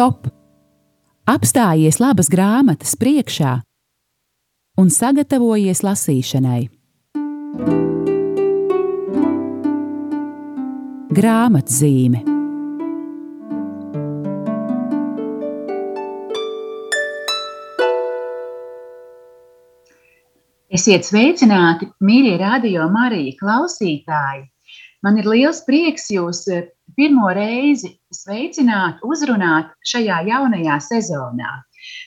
Stop! Apstājies labas grāmatas priekšā un sagatavojies lasīšanai. Grāmatzīme Esiet sveicināti, mīļie radio Marija klausītāji! Man ir liels prieks jūs eh, pirmo reizi sveicināt, uzrunāt šajā jaunajā sezonā.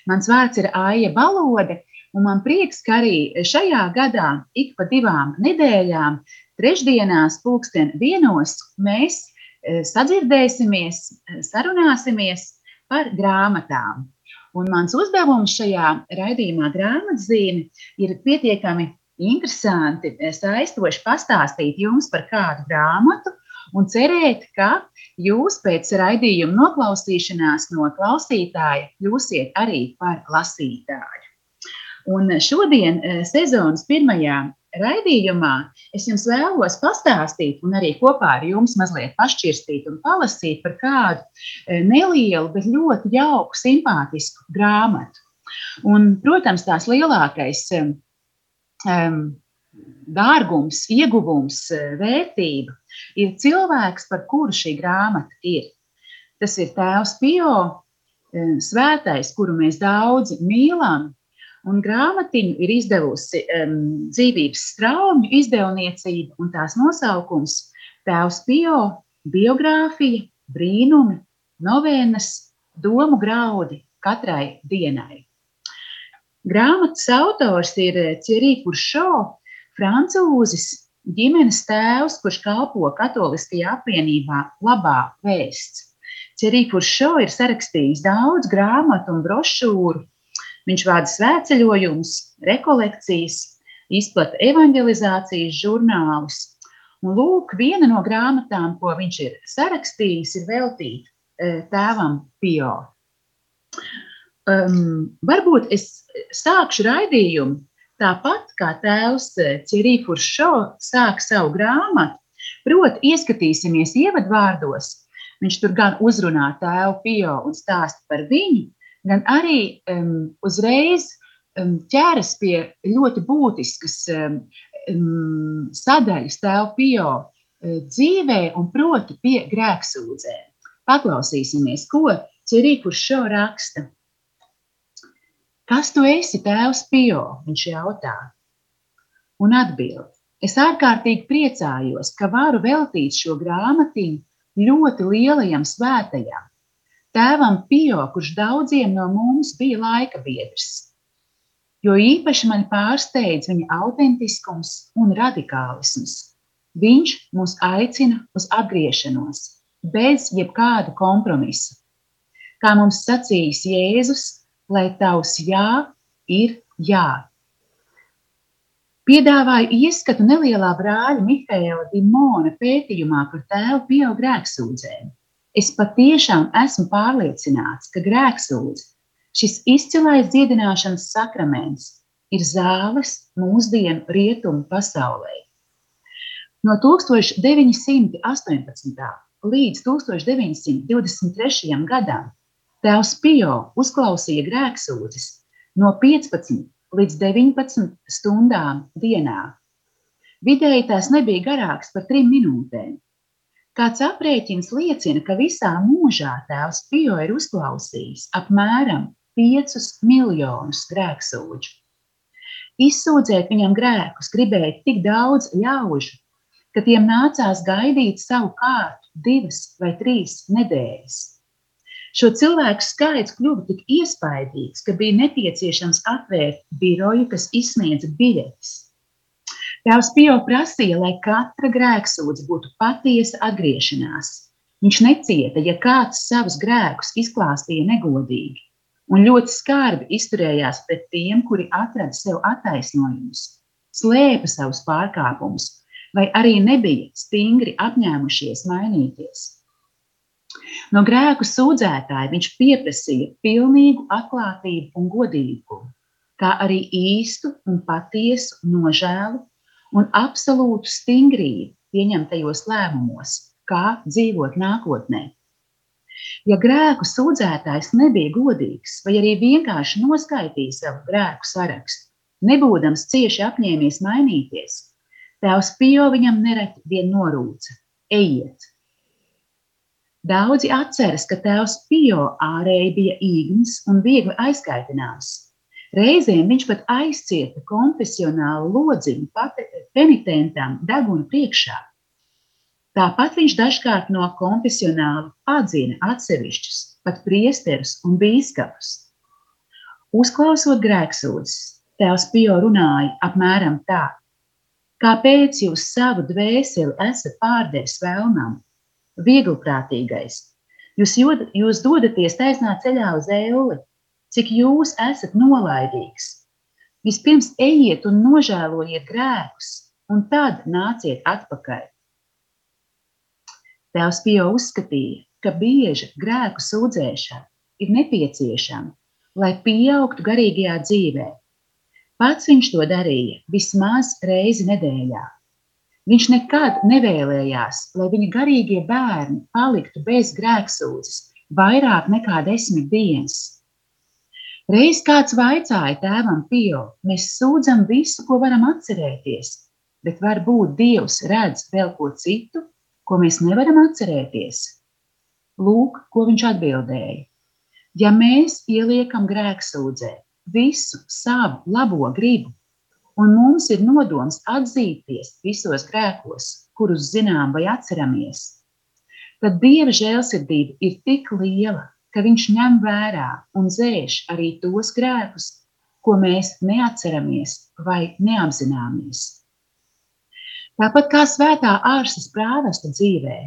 Mans vārds ir Aija Balode, un man prieks, ka arī šajā gadā ik pa divām nedēļām, trešdienās, pulksten vienos, mēs eh, sadzirdēsimies, sarunāsimies par grāmatām. Un mans uzdevums šajā raidījumā grāmatzīme ir pietiekami interesanti, saistoši pastāstīt jums par kādu grāmatu un cerēt, ka jūs pēc raidījuma noklausīšanās no klausītāja kļūsiet arī par lasītāju. Un šodien eh, sezonas pirmajā raidījumā es jums vēlos pastāstīt, un arī kopā ar jums mazliet pašķirstīt un palasīt par kādu eh, nelielu, bet ļoti jauku, simpātisku grāmatu. Un, protams, tās lielākais um, dārgums, ieguvums, eh, vērtība ir cilvēks, par kuru šī grāmata ir. Tas ir Tēvs Pio, svētais, kuru mēs daudzi mīlam, Un grāmatiņu ir izdevusi um, dzīvības straumju izdevniecība, un tās nosaukums Tēvs Pio, biogrāfija, brīnumi, novēnas, domu graudi katrai dienai. Grāmatas autors ir Thierry Puršo, francūzis, ģimenes tēvs, kurš kalpo katoliskajā apvienībā Labā vēsts. Thierry Puršo ir sarakstījis daudz grāmatu un brošūru Viņš vada svētceļojumus, rekolekcijas, izplata evanģelizācijas žurnālus. Un lūk, viena no grāmatām, ko viņš ir sarakstījis, ir veltīta e, tēvam Pio. Um, varbūt es sākšu raidījumu tāpat kā tēvs Cirīfurs Šo sāk savu grāmatu, proti ieskatīsimies ievadvārdos. Viņš tur gan uzrunā tēvu Pio un stāsta par viņu, gan arī um, uzreiz um, ķeras pie ļoti būtiskas um, sadaļas tēva pio uh, dzīvē, un proti pie grēksūdzēm. Paklausīsimies, ko Cirīkus šo raksta. Kas tu esi, tēvs Pio? Viņš jautā. Un atbild. Es ārkārtīgi priecājos, ka varu veltīt šo grāmatiņu ļoti lielajam svētajam, tēvam Pio, kurš daudziem no mums bija laika biedrs. Jo īpaši man pārsteidz viņa autentiskums un radikālisms. Viņš mūs aicina uz atgriešanos, bez jebkāda kompromisa. Kā mums sacījis Jēzus, lai tavs jā ir jā. Piedāvāju ieskatu nelielā brāļa Mihaila Dimona pētījumā par tēvu pieaugušo grēksūdzēm. Es patiešām esmu pārliecināts, ka grēksūdze, šis izcilais dziedināšanas sakraments, ir zāles mūsdienu rietumu pasaulē. No 1918. līdz 1923. gadam Tēvs Pio uzklausīja grēksūdzes no 15 līdz 19 stundām dienā. Vidēji tās nebija garākas par trim minūtēm. Kāds aprēķins liecina, ka visā mūžā tēvs Pio ir uzklausījis apmēram 5 miljonus grēksūdžu. Izsūdzēt viņam grēkus gribēja tik daudz ļaužu, ka tiem nācās gaidīt savu kārtu divas vai trīs nedēļas. Šo cilvēku skaits kļuva tik iespaidīgs, ka bija nepieciešams atvērt biroju, kas izsniedza biļetes. Tēvs Pio prasīja, lai katra grēksūdze būtu patiesa atgriešanās. Viņš necieta, ja kāds savus grēkus izklāstīja negodīgi, un ļoti skarbi izturējās pret tiem, kuri atrada sev attaisnojumus, slēpa savus pārkāpumus, vai arī nebija stingri apņēmušies mainīties. No grēku sūdzētāja viņš pieprasīja pilnīgu atklātību un godību, kā arī īstu un patiesu nožēlu un absolūtu stingrību pieņemtajos lēmumos, kā dzīvot nākotnē. Ja grēku sūdzētājs nebija godīgs, vai arī vienkārši noskaitīja savu grēku sarakstu, nebūdams cieši apņēmies mainīties, tēvs Pio viņam nereti vien norūca: Ejiet! Daudzi atceras, ka tēvs Pio ārēji bija īgns un viegli aizkaitināms. Reizēm viņš pat aizcieta konfesionālu lodziņu penitentam deguna priekšā, Tāpat viņš dažkārt no konfesionāla atzina atsevišķus, pat priesterus un bīskapus. Uzklausot grēksūdzes, tēvs Pio runāja apmēram tā: Kāpēc jūs savu dvēseli esat pārdevis vēlnam, vieglprātīgais? Jūs, jod, jūs dodaties taisnā ceļā uz euli, cik jūs esat nolaidīgs. Vispirms ejiet un nožēlojiet grēkus, un tad nāciet atpakaļ. Tēvs Pio uzskatīja, ka bieža grēku sūdzēšana ir nepieciešama, lai pieaugtu garīgajā dzīvē. Pats viņš to darīja vismaz reizi nedēļā. Viņš nekad nevēlējās, lai viņa garīgie bērni paliktu bez grēksūdzes vairāk nekā desmit dienas. Reiz kāds vaicāja tēvam Pio, mēs sūdzam visu, ko varam atcerēties, bet varbūt Dievs redz vēl ko citu, ko mēs nevaram atcerēties. Lūk, ko viņš atbildēja. Ja mēs ieliekam grēksūdzē visu savu labo gribu, un mums ir nodoms atzīties visos grēkos, kurus zinām vai atceramies, tad Dieva žēlsirdība ir tik liela, ka Viņš ņem vērā un dzēš arī tos grēkus, ko mēs neatceramies vai neapzināmies. Tāpat kā svētā ārstas prāvesta dzīvē,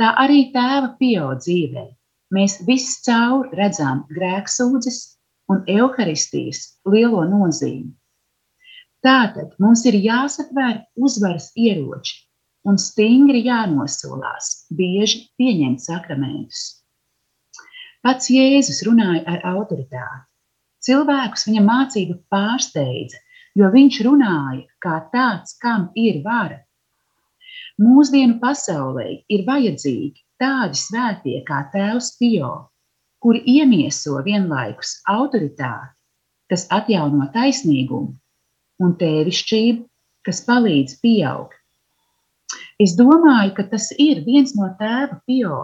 tā arī tēva pio dzīvē. Mēs visi cauri redzam grēksūdzes un evaharistijas lielo nozīmi. Tātad mums ir jāsatver uzvaras ieroči un stingri jānosolās, bieži pieņemt sakramentus. Pats Jēzus runāja ar autoritāti. Cilvēkus viņa mācība pārsteidza, jo viņš runāja kā tāds, kam ir vara Mūsdienu pasaulē ir vajadzīgi tādi svētie kā Tēvs Pio, kuri iemieso vienlaikus autoritāti, kas atjauno taisnīgumu, un tēvišķību, kas palīdz pieaugt. Es domāju, ka tas ir viens no tēva Pio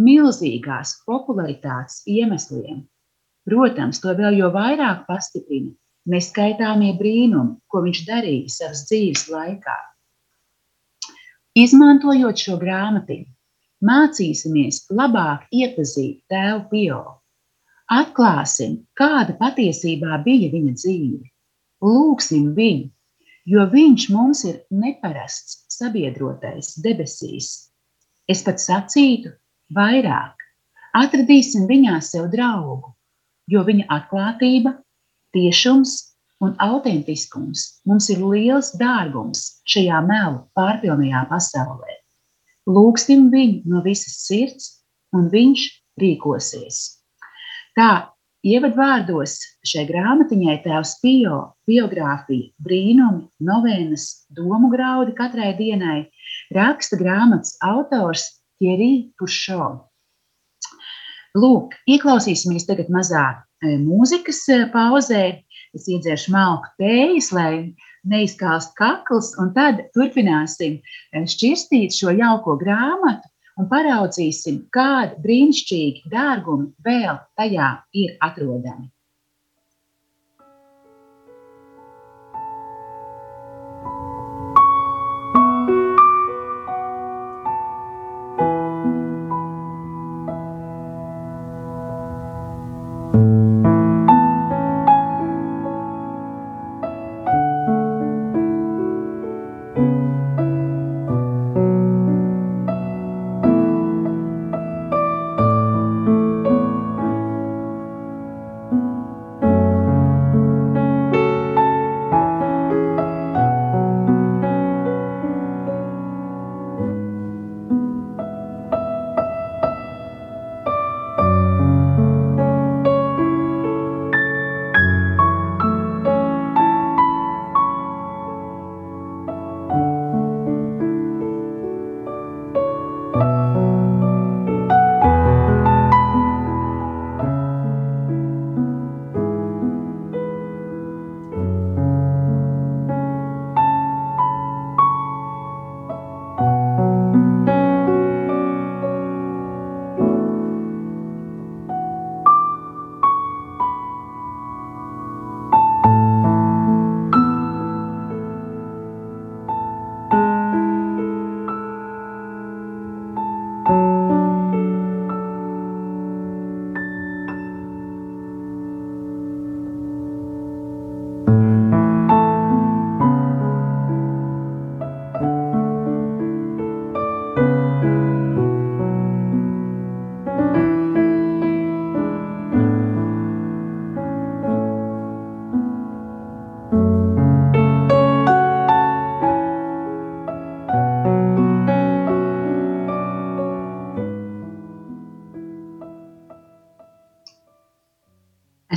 milzīgās popularitātes iemesliem. Protams, to vēl jo vairāk pastiprina neskaitāmie brīnumi, ko viņš darīja savas dzīves laikā. Izmantojot šo grāmatiņu, mācīsimies labāk iepazīt tēvu Pio. Atklāsim, kāda patiesībā bija viņa dzīve. Lūksim viņu, jo viņš mums ir neparasts sabiedrotais debesīs. Es pat sacītu, vairāk atradīsim viņā sev draugu, jo viņa atklātība, tiešums un autentiskums mums ir liels dārgums šajā melu pārpilnajā pasaulē. Lūksim viņu no visas sirds, un viņš rīkosies. Tā ievadvārdos šai grāmatiņai tēvs Pio biogrāfija, brīnumi, novēnas, domu graudi katrai dienai raksta grāmatas autors Thierry Pušo. Lūk, ieklausīsimies tagad mazā e, mūzikas e, pauzē, Es iedzeršu malku tējas, lai neizkāst kakls, un tad turpināsim eh, šķirstīt šo jauko grāmatu un paraudzīsim, kādi brīnišķīgi dārgumi vēl tajā ir atrodami.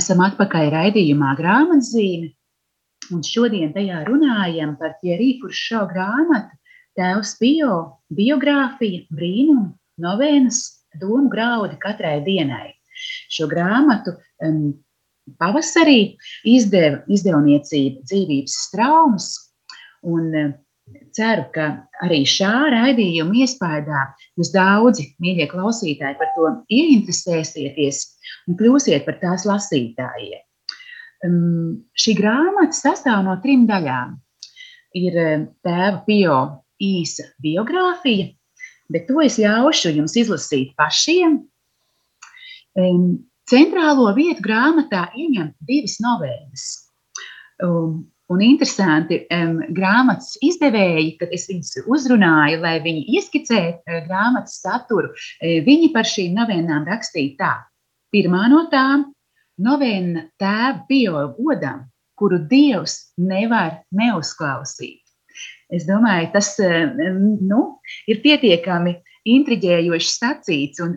Esam atpakaļ raidījumā grāmatzīme, un šodien tajā runājam par Thierry Furšo grāmatu Tēvs Pio, biogrāfija, brīnumi, novēnas, domu graudi katrai dienai. Šo grāmatu um, pavasarī izdeva izdevniecība dzīvības traumas, un uh, ceru, ka arī šā raidījuma iespējā jūs daudzi, mīļie klausītāji, par to ieinteresēsieties un kļūsiet par tās lasītājiem. Um, šī grāmata sastāv no trim daļām. Ir um, tēva Pio īsa biogrāfija, bet to es ļaušu jums izlasīt pašiem. Um, centrālo vietu grāmatā ieņem divas novēles. Um, Un interesanti, um, grāmatas izdevēji, kad es viņus uzrunāju, lai viņi ieskicē uh, grāmatas saturu, uh, viņi par šīm novēnām rakstīja tā. Pirmā no tām - novēna tēva bio godam, kuru dievs nevar neuzklausīt. Es domāju, tas uh, nu, ir pietiekami intriģējoši sacīts un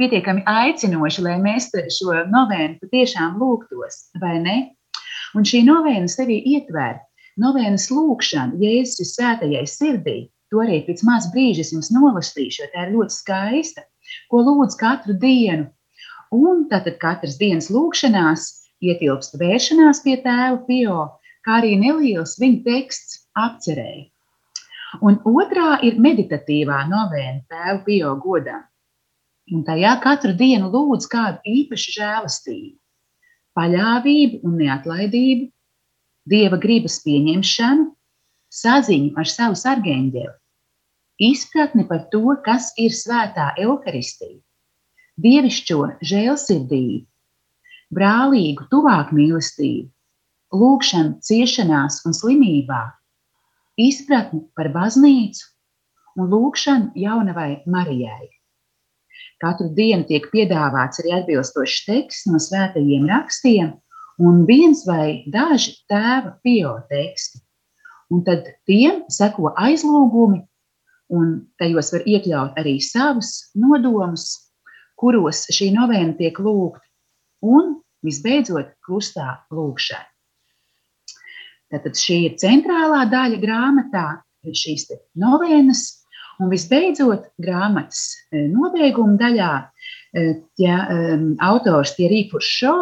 pietiekami aicinoši, lai mēs šo novēnu patiešām lūgtos, vai ne? Un šī novēna sevī ietver novēnas lūkšanu Jēzus svētajai sirdī. To arī pēc maz brīža jums nolasīšu, jo tā ir ļoti skaista, ko lūdz katru dienu. Un tātad katras dienas lūkšanās ietilpst vēršanās pie tēva Pio, kā arī neliels viņa teksts apcerēja. Un otrā ir meditatīvā novēna tēva Pio godam. Un tajā katru dienu lūdz kādu īpašu žēlastību paļāvību un neatlaidību, dieva gribas pieņemšanu, saziņu ar savu sargeņģeli, izpratni par to, kas ir svētā evaharistija, dievišķo žēlsirdību, brālīgu, tuvāku mīlestību, lūgšanu ciešanās un slimībā, izpratni par baznīcu un lūgšanu jaunavai Marijai. Katru dienu tiek piedāvāts arī atbilstošs teksts no svētajiem rakstiem, un viens vai daži tēva pio teksti. Un tad tiem seko aizlūgumi, un tajos var iekļaut arī savus nodomus, kuros šī novēna tiek lūgta, un visbeidzot, krustā lūgšana. Tātad šī ir centrālā daļa grāmatā, šīs novēnas, Un visbeidzot, grāmatas e, nobeiguma daļā e, ja, e, autors Thierry Furšo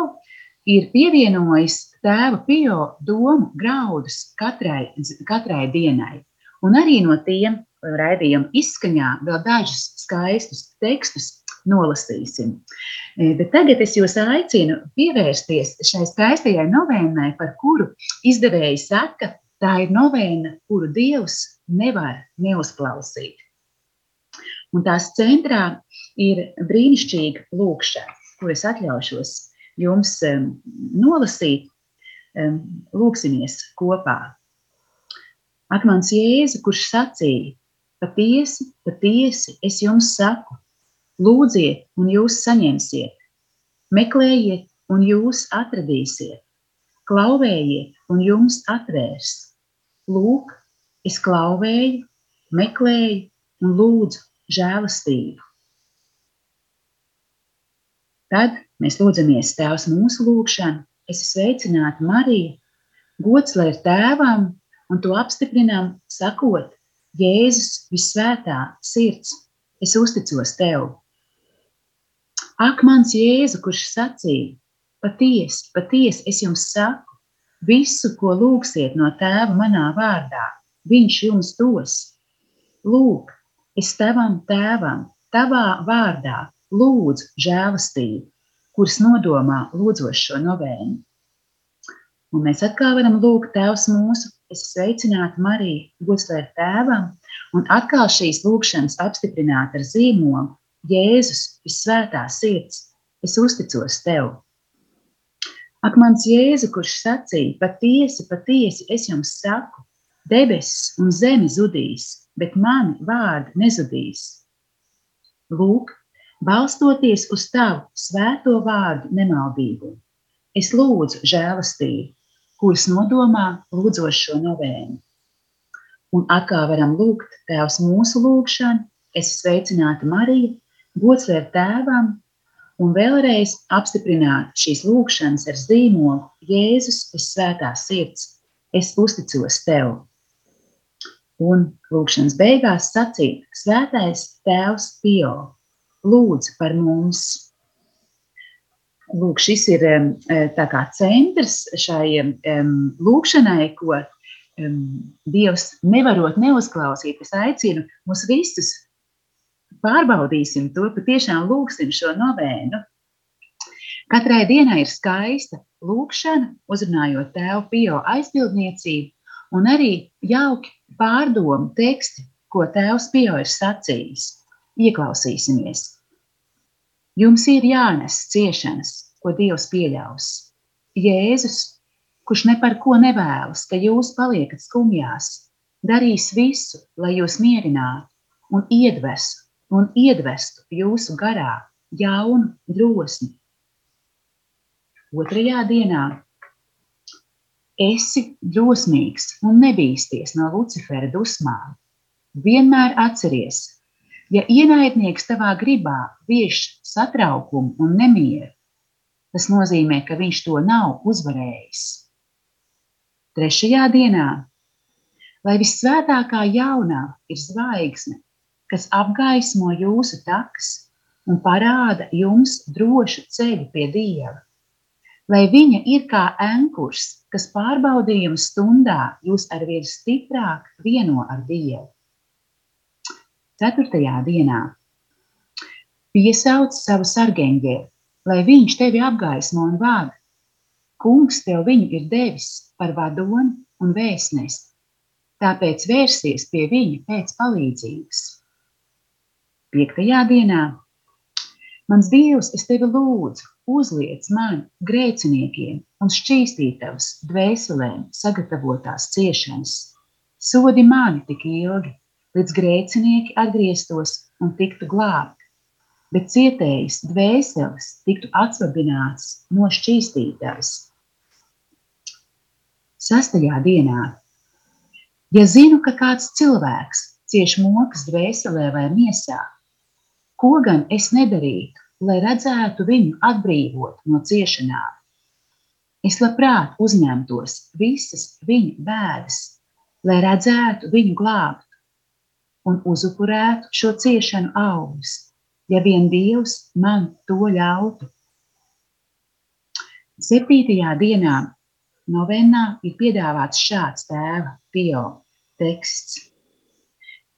ir pievienojis tēva Pio domu graudus katrai, katrai dienai. Un arī no tiem raidījuma izskaņā vēl dažus skaistus tekstus nolasīsim. Bet tagad es jūs aicinu pievērsties šai skaistajai novēnai, par kuru izdevēji saka, tā ir novēna, kuru Dievs nevar neuzklausīt. Un tās centrā ir brīnišķīga lūkšana, kuras atļaušos jums um, nolasīt. Lūksimies kopā. Ak, mans Jēzu, kurš sacīja, patiesi, patiesi, es jums saku, lūdziet, un jūs saņemsiet, meklējiet, un jūs atradīsiet, klauvējiet, un jums atvērs. Lūk, es klauvēju, meklēju un lūdzu žēlastību. Tad mēs lūdzamies Tēvs mūsu lūgšanu, es esmu sveicināta Marija, gods lai ir tēvam, un to apstiprinām, sakot, Jēzus visvētā sirds, es uzticos tev. Ak, mans Jēzu, kurš sacīja, patiesi, patiesi es jums saku, visu, ko lūgsiet no tēva manā vārdā, viņš jums dos. Lūk, Es tavam tēvam, tavā vārdā lūdzu žēlastību, kuras nodomā lūdzos šo novēnu. Un mēs atkal varam lūgt Tēvs mūsu, es sveicinātu Mariju, gods lai ir tēvam, un atkal šīs lūgšanas apstiprināt ar zīmogu Jēzus, visvētā sirds, es uzticos Tev. Ak, mans Jēzu, kurš sacīja, patiesi, patiesi, es jums saku, debesis un zeme zudīs, bet mani vārdi nezudīs. Lūk, balstoties uz tavu svēto vārdu nemaldīgumu, es lūdzu žēlastību, kuras nodomā lūdzošo novēnu. Un atkal varam lūgt Tēvs mūsu lūgšanu, es sveicinātu Mariju, gods ir tēvam, un vēlreiz apstiprināt šīs lūkšanas ar zīmogu Jēzus, es svētā sirds, es uzticos tev. Un lūkšanas beigās sacīt, Svētais Tēvs Pio, lūdz par mums! Lūk, šis ir kā centrs šai lūkšanai, ko Dievs nevarot neuzklausīt. Es aicinu mūs visus pārbaudīsim to, patiešām lūgsim šo novēnu. Katrai dienai ir skaista lūkšana, uzrunājot tēvu pio aizbildniecību, un arī jauki pārdomu teksti, ko tēvs pio ir sacījis. Ieklausīsimies! Jums ir jānes ciešanas, ko Dievs pieļaus. Jēzus, kurš ne par ko nevēlas, ka jūs paliekat skumjās, darīs visu, lai jūs mierinātu un iedvestu, un iedvestu jūsu garā jaunu drosmi. Otrajā dienā esi drosmīgs un nebīsties no Lucifera dusmām. Vienmēr atceries, Ja ienaidnieks tavā gribā vieš satraukumu un nemieru, tas nozīmē, ka viņš to nav uzvarējis. Trešajā dienā, lai visvētākā jaunā ir zvaigzne, kas apgaismo jūsu takas un parāda jums drošu ceļu pie Dieva. Lai viņa ir kā ankurs, kas pārbaudījuma stundā jūs arvien stiprāk vieno ar Dievu. Ceturtajā dienā piesauc savu sargeņģeli, lai viņš tevi apgaismo un vada. Kungs tev viņu ir devis par vadoni un vēstnesi, tāpēc vērsies pie viņa pēc palīdzības. Piektajā dienā Mans Dievs, es tevi lūdzu, uzliec man, grēciniekiem, un šķīstītavas dvēselēm sagatavotās ciešanas. Sodi mani tik ilgi, līdz grēcinieki atgrieztos un tiktu glābti, bet cietējas dvēseles tiktu atsvabināts no šķīstītavas. Sastajā dienā, ja zinu, ka kāds cilvēks cieš mokas dvēselē vai miesā, ko gan es nedarītu, lai redzētu viņu atbrīvot no ciešanām? Es labprāt uzņemtos visas viņa bēdas, lai redzētu viņu glābt un uzupurētu šo ciešanu augļus, ja vien Dievs man to ļautu. Septītajā dienā novenā ir piedāvāts šāds tēva pio teksts.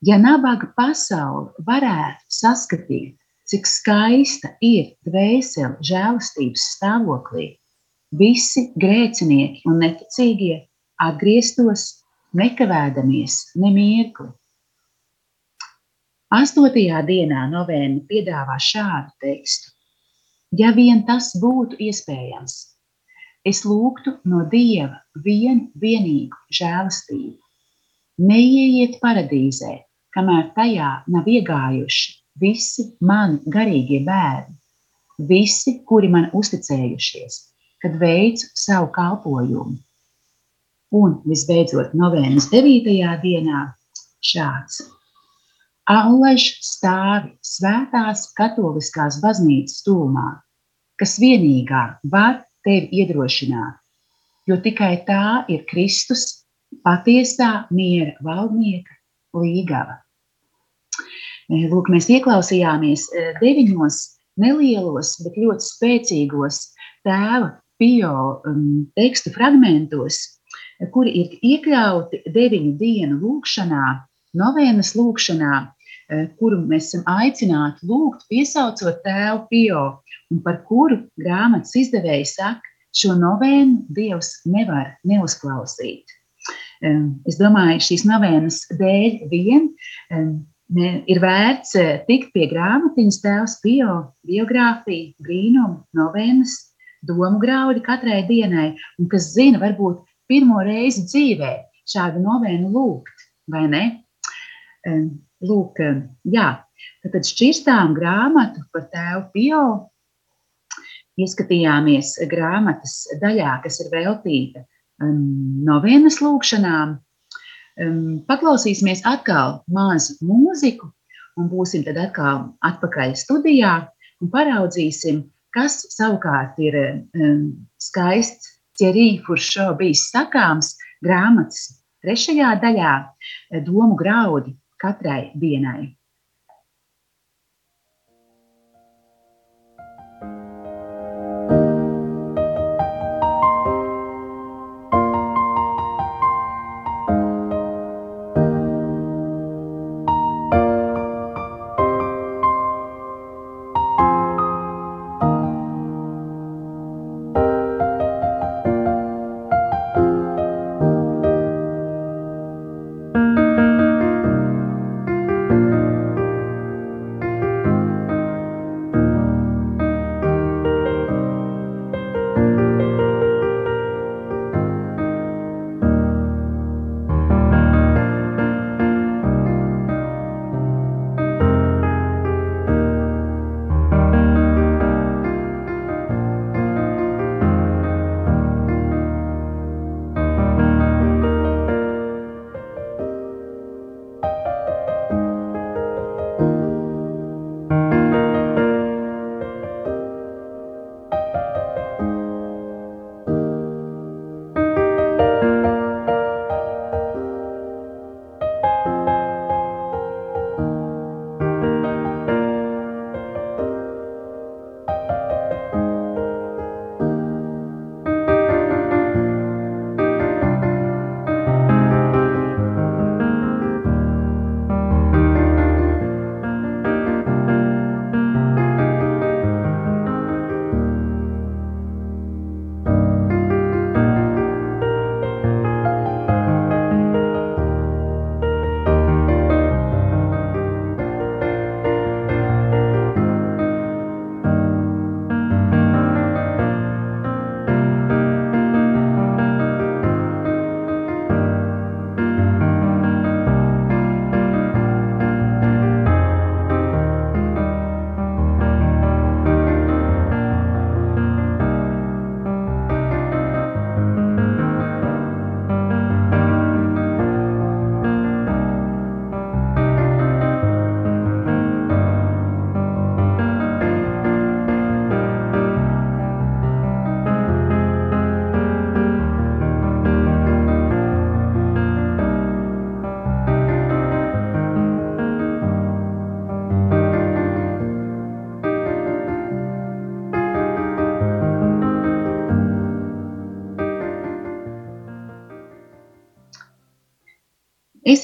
Ja nabaga pasaule varētu saskatīt, cik skaista ir dvēsele žēlastības stāvoklī, visi grēcinieki un neticīgie atgrieztos nekavēdamies nemirkli Astotajā dienā novēna piedāvā šādu tekstu: Ja vien tas būtu iespējams, es lūgtu no Dieva vienu vienīgu žēlastību. Neieiet paradīzē, kamēr tajā nav iegājuši visi mani garīgie bērni, visi, kuri man uzticējušies, kad veicu savu kalpošanu. Un visbeidzot, novembris 9. dienā šāds. Allaž stāvi svētās katoliskās baznīcas tūmā, kas vienīgā var tevi iedrošināt, jo tikai tā ir Kristus patiesā miera valdnieka līgava. Eh, lūk, mēs ieklausījāmies eh, deviņos nelielos, bet ļoti spēcīgos tēva pio um, tekstu fragmentos, kuri ir iekļauti deviņu dienu lūkšanā, novēnas lūkšanā, Eh, kuru mēs esam aicināti lūgt, piesaucot tēvu Pio, un par kuru grāmatas izdevēja saka, šo novēnu Dievs nevar neuzklausīt. Es domāju, šīs novēnas dēļ vien ir vērts eh, tikt pie grāmatiņas tēvs Pio biogrāfija, brīnumu, novēnas, domu graudi katrai dienai, un kas zina, varbūt pirmo reizi dzīvē šādu novēnu lūgt, vai ne? Lūk, jā, tad šķirstām grāmatu par tēvu Pio. Ieskatījāmies grāmatas daļā, kas ir veltīta novienas lūkšanām. Um, paklausīsimies atkal mazu mūziku un būsim tad atkal atpakaļ studijā un paraudzīsim, kas savukārt ir skaists ķerī furšo bijis sakāms grāmatas trešajā daļā domu graudi katrai dienai.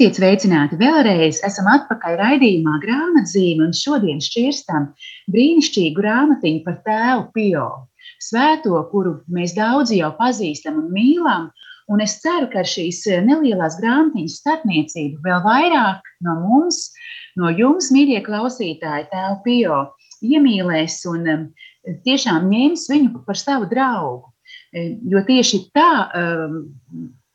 Esiet sveicināti vēlreiz. Esam atpakaļ raidījumā grāmatzīme un šodien šķirstam brīnišķīgu grāmatiņu par tēvu Pio. Svēto, kuru mēs daudzi jau pazīstam un mīlam, un es ceru, ka ar šīs nelielās grāmatiņas starpniecību vēl vairāk no mums, no jums, mīļie klausītāji, tēvu Pio, iemīlēs un um, tiešām ņems viņu par savu draugu. Jo tieši tā um,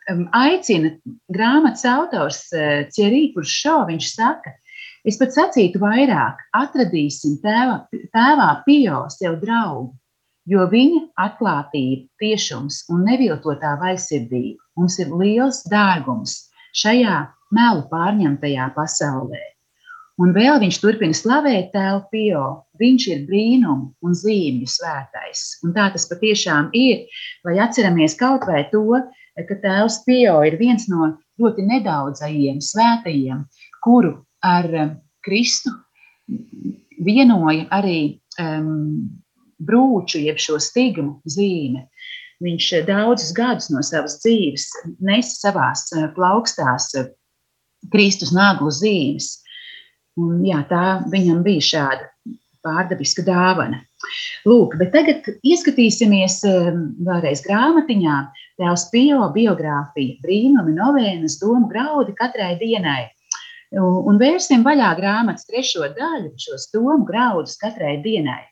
aicina grāmatas autors Thierry eh, Kuršo, viņš saka, es pat sacītu vairāk, atradīsim tēvā, tēvā Pio sev draugu, jo viņa atklātība, tiešums un neviltotā vaisirdība mums ir liels dārgums šajā melu pārņemtajā pasaulē. Un vēl viņš turpina slavēt tēvu Pio. Viņš ir brīnum un zīmju svētais. Un tā tas patiešām ir, lai atceramies kaut vai to, ka tēvs Pio ir viens no ļoti nedaudzajiem svētajiem, kuru ar um, Kristu vienoja arī um, brūču, jeb šo stigmu zīme. Viņš daudzus gadus no savas dzīves nesa savās uh, plaukstās uh, Kristus naglu zīmes. Un, jā, tā viņam bija šāda pārdabiska dāvana. Lūk, bet tagad ieskatīsimies um, vēlreiz grāmatiņā, Tēvs Pio biogrāfija, brīnumi, novēnas, domu graudi katrai dienai. Un vērsim vaļā grāmatas trešo daļu, šos domu graudus katrai dienai.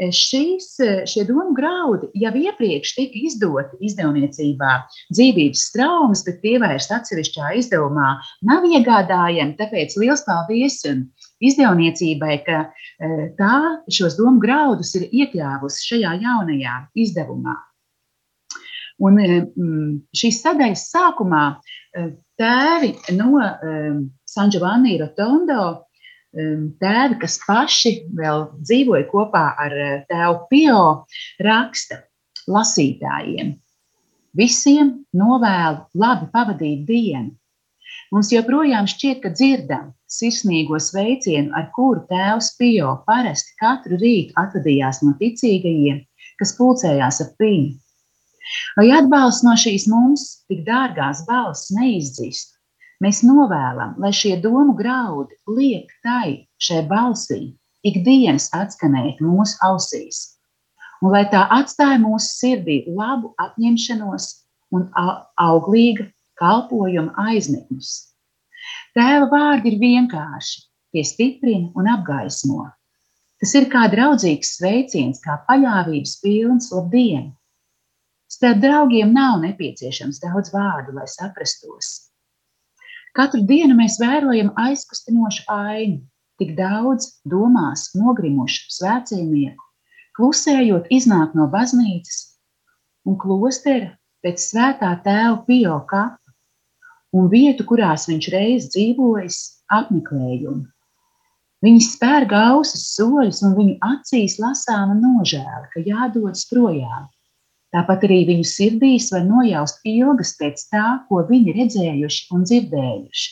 Šīs, šie domu graudi jau iepriekš tika izdoti izdevniecībā dzīvības traumas, bet tie vairs atsevišķā izdevumā nav iegādājami. Tāpēc liels paldies izdevniecībai, ka tā šos domu graudus ir iekļāvusi šajā jaunajā izdevumā. Un mm, šīs sadaļas sākumā tēvi no San Giovanni Rotondo tēvi, kas paši vēl dzīvoja kopā ar tēvu Pio, raksta lasītājiem. Visiem novēlu labi pavadīt dienu. Mums joprojām šķiet, ka dzirdam sirsnīgo sveicienu, ar kuru tēvs Pio parasti katru rītu atvadījās no ticīgajiem, kas pulcējās ap viņu. Lai atbalsts no šīs mums tik dārgās balss neizdzist, mēs novēlam, lai šie domu graudi liek tai šai balsī ikdienas atskanēt mūsu ausīs, un lai tā atstāja mūsu sirdī labu apņemšanos un auglīga kalpojuma aizmetņus. Tēva vārdi ir vienkārši, tie stiprina un apgaismo. Tas ir kā draudzīgs sveiciens, kā paļāvības pilns labdien, Starp draugiem nav nepieciešams daudz vārdu, lai saprastos. Katru dienu mēs vērojam aizkustinošu ainu, tik daudz domās nogrimušu svētceļnieku, klusējot iznāk no baznīcas un klostera pēc svētā tēva Pio kapa un vietu, kurās viņš reiz dzīvojis, apmeklējumu. Viņi spēr gausas soļus, un viņu acīs lasāma nožēla, ka jādodas projām. Tāpat arī viņu sirdīs var nojaust ilgas pēc tā, ko viņi redzējuši un dzirdējuši.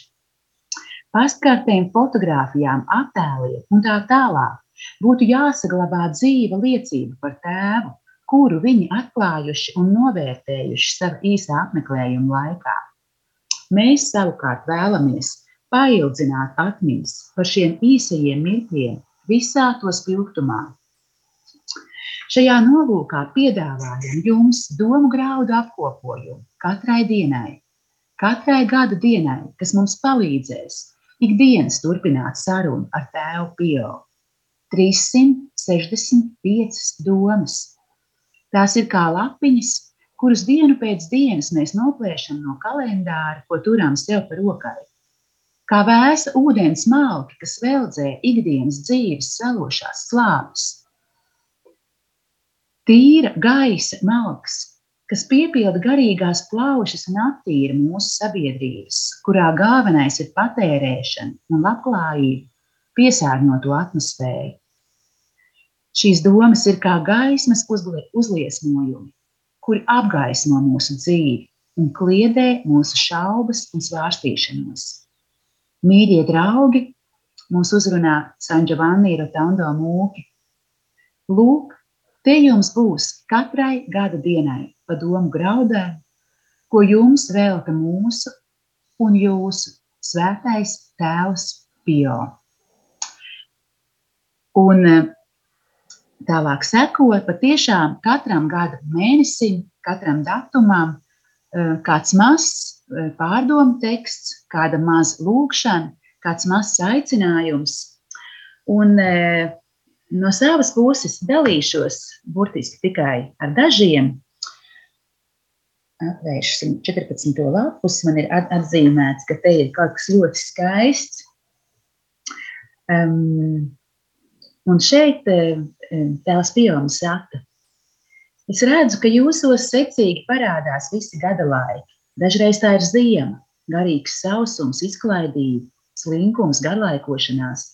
Pastkartēm, fotografijām, attēliem un tā tālāk būtu jāsaglabā dzīva liecība par tēvu, kuru viņi atklājuši un novērtējuši savā īsā apmeklējuma laikā. Mēs savukārt vēlamies paildzināt atmiņas par šiem īsajiem mirkļiem visā to spilgtumā, Šajā nolūkā piedāvājam jums domu graudu apkopojumu katrai dienai, katrai gada dienai, kas mums palīdzēs ikdienas turpināt sarunu ar tēvu Pio. 365 domas. Tās ir kā lapiņas, kuras dienu pēc dienas mēs noplēšam no kalendāra, ko turam sev par rokai. Kā vēsa ūdens malki, kas veldzē ikdienas dzīves salošās slāpes tīra gaisa malks, kas piepilda garīgās plaušas un attīra mūsu sabiedrības, kurā galvenais ir patērēšana un labklājība, piesārņoto atmosfēru. Šīs domas ir kā gaismas uzliesmojumi, kuri apgaismo mūsu dzīvi un kliedē mūsu šaubas un svārstīšanos. Mīļie draugi, mūs uzrunā San Giovanni Rotondo mūki. Lūk, Te jums būs katrai gada dienai pa domu graudai, ko jums velta mūsu un jūsu svētais tēvs Pio. Un eh, tālāk sekot patiešām katram gada mēnesim, katram datumam, eh, kāds mazs eh, pārdomu teksts, kāda maza lūkšana, kāds mazs aicinājums. Un No savas puses dalīšos burtiski tikai ar dažiem. Atvērsim 14. lapus. Man ir atzīmēts, ka te ir kaut kas ļoti skaists. Um, un šeit tēls Pioms saka, es redzu, ka jūsos secīgi parādās visi gada laiki. Dažreiz tā ir ziema, garīgs sausums, izklaidība, slinkums, garlaikošanās.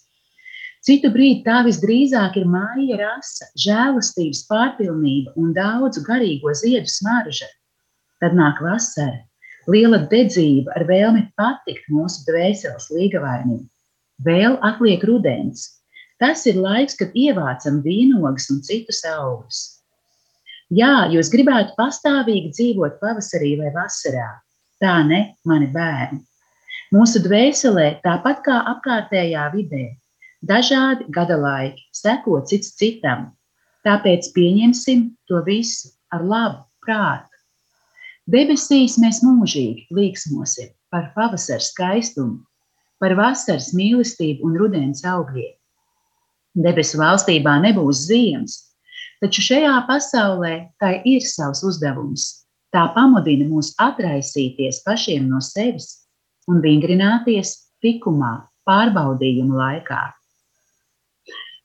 Citu brīdi tā visdrīzāk ir māja rasa, žēlastības pārpilnība un daudzu garīgo ziedu smarža. Tad nāk vasara, liela dedzība ar vēlmi patikt mūsu dvēseles līgavainim. Vēl atliek rudens. Tas ir laiks, kad ievācam vīnogas un citus augļus. Jā, jūs gribētu pastāvīgi dzīvot pavasarī vai vasarā. Tā ne, mani bērni. Mūsu dvēselē, tāpat kā apkārtējā vidē, dažādi gada laiki, seko cits citam. Tāpēc pieņemsim to visu ar labu prātu. Debesīs mēs mūžīgi līksmosim par pavasara skaistumu, par vasaras mīlestību un rudens augļiem. Debesu valstībā nebūs ziemas, taču šajā pasaulē tai ir savs uzdevums. Tā pamudina mūs atraisīties pašiem no sevis un vingrināties tikumā, pārbaudījumu laikā.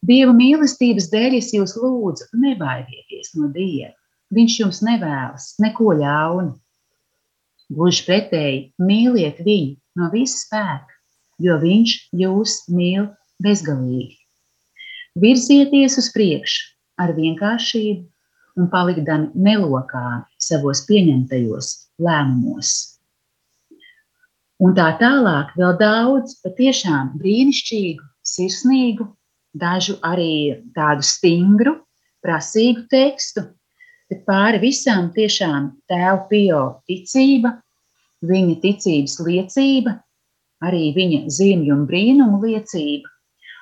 Dieva mīlestības dēļ es jūs lūdzu, nebaidieties no Dieva. Viņš jums nevēlas neko ļaunu. Gluži pretēji, mīliet viņu no visa spēka, jo viņš jūs mīl bezgalīgi. Virzieties uz priekšu ar vienkāršību un palikdami nelokāni savos pieņemtajos lēmumos. Un tā tālāk vēl daudz patiešām brīnišķīgu, sirsnīgu, dažu arī tādu stingru, prasīgu tekstu, bet pāri visām tiešām tēva pio ticība, viņa ticības liecība, arī viņa zīmju un brīnumu liecība,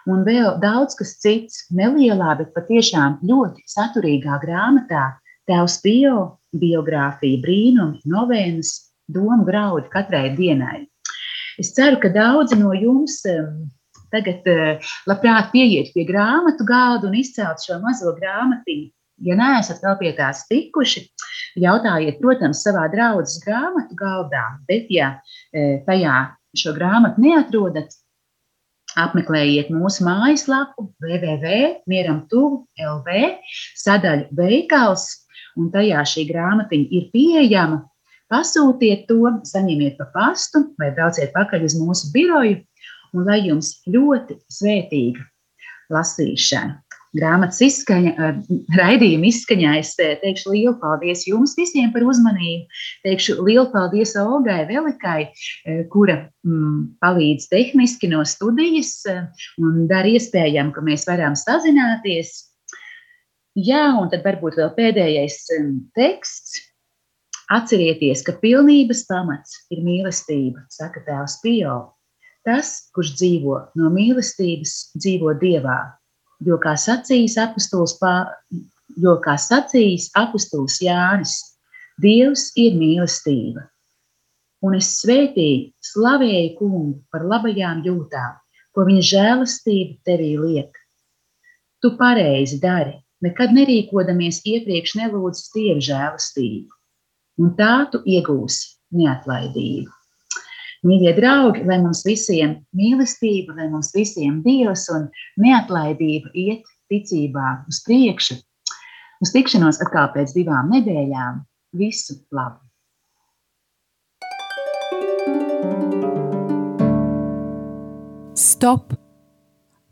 un vēl daudz kas cits, nelielā, bet patiešām ļoti saturīgā grāmatā Tēvs Pio biogrāfija, brīnumi, novēnas, domu graudi katrai dienai. Es ceru, ka daudzi no jums tagad eh, labprāt pieiet pie grāmatu galda un izcelt šo mazo grāmatiņu. Ja neesat vēl pie tās tikuši, jautājiet, protams, savā draudzes grāmatu galdā, bet ja eh, tajā šo grāmatu neatrodat, apmeklējiet mūsu mājaslapu www.mieram.lv sadaļu veikals, un tajā šī grāmatiņa ir pieejama Pasūtiet to, saņemiet pa pastu vai brauciet pakaļ uz mūsu biroju, un lai jums ļoti svētīga lasīšana. Grāmatas izskaņa, eh, raidījuma izskaņā es eh, teikšu lielu paldies jums visiem par uzmanību. Teikšu lielu paldies Olgai Velikai, eh, kura mm, palīdz tehniski no studijas un dara iespējami, ka mēs varam sazināties. Jā, un tad varbūt vēl pēdējais teksts Atcerieties, ka pilnības pamats ir mīlestība, saka Tēvs Pio. Tas, kurš dzīvo no mīlestības, dzīvo Dievā. Jo kā sacījis apustulis, jo kā sacījis apustulis Jānis, Dievs ir mīlestība. Un es svētīju, slavēju kungu par labajām jūtām, ko viņa žēlastība tevī liek. Tu pareizi dari, nekad nerīkodamies iepriekš nelūdz Dieva žēlastību un tā tu iegūsi neatlaidību. Mīļie draugi, lai mums visiem mīlestība, lai mums visiem dievs un neatlaidība iet ticībā uz priekšu. Uz tikšanos atkal pēc divām nedēļām. Visu labu! Stop!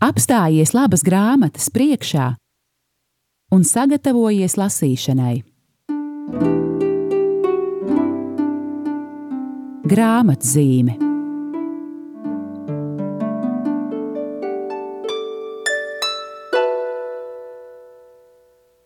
Apstājies labas grāmatas priekšā un sagatavojies lasīšanai grāmatzīme.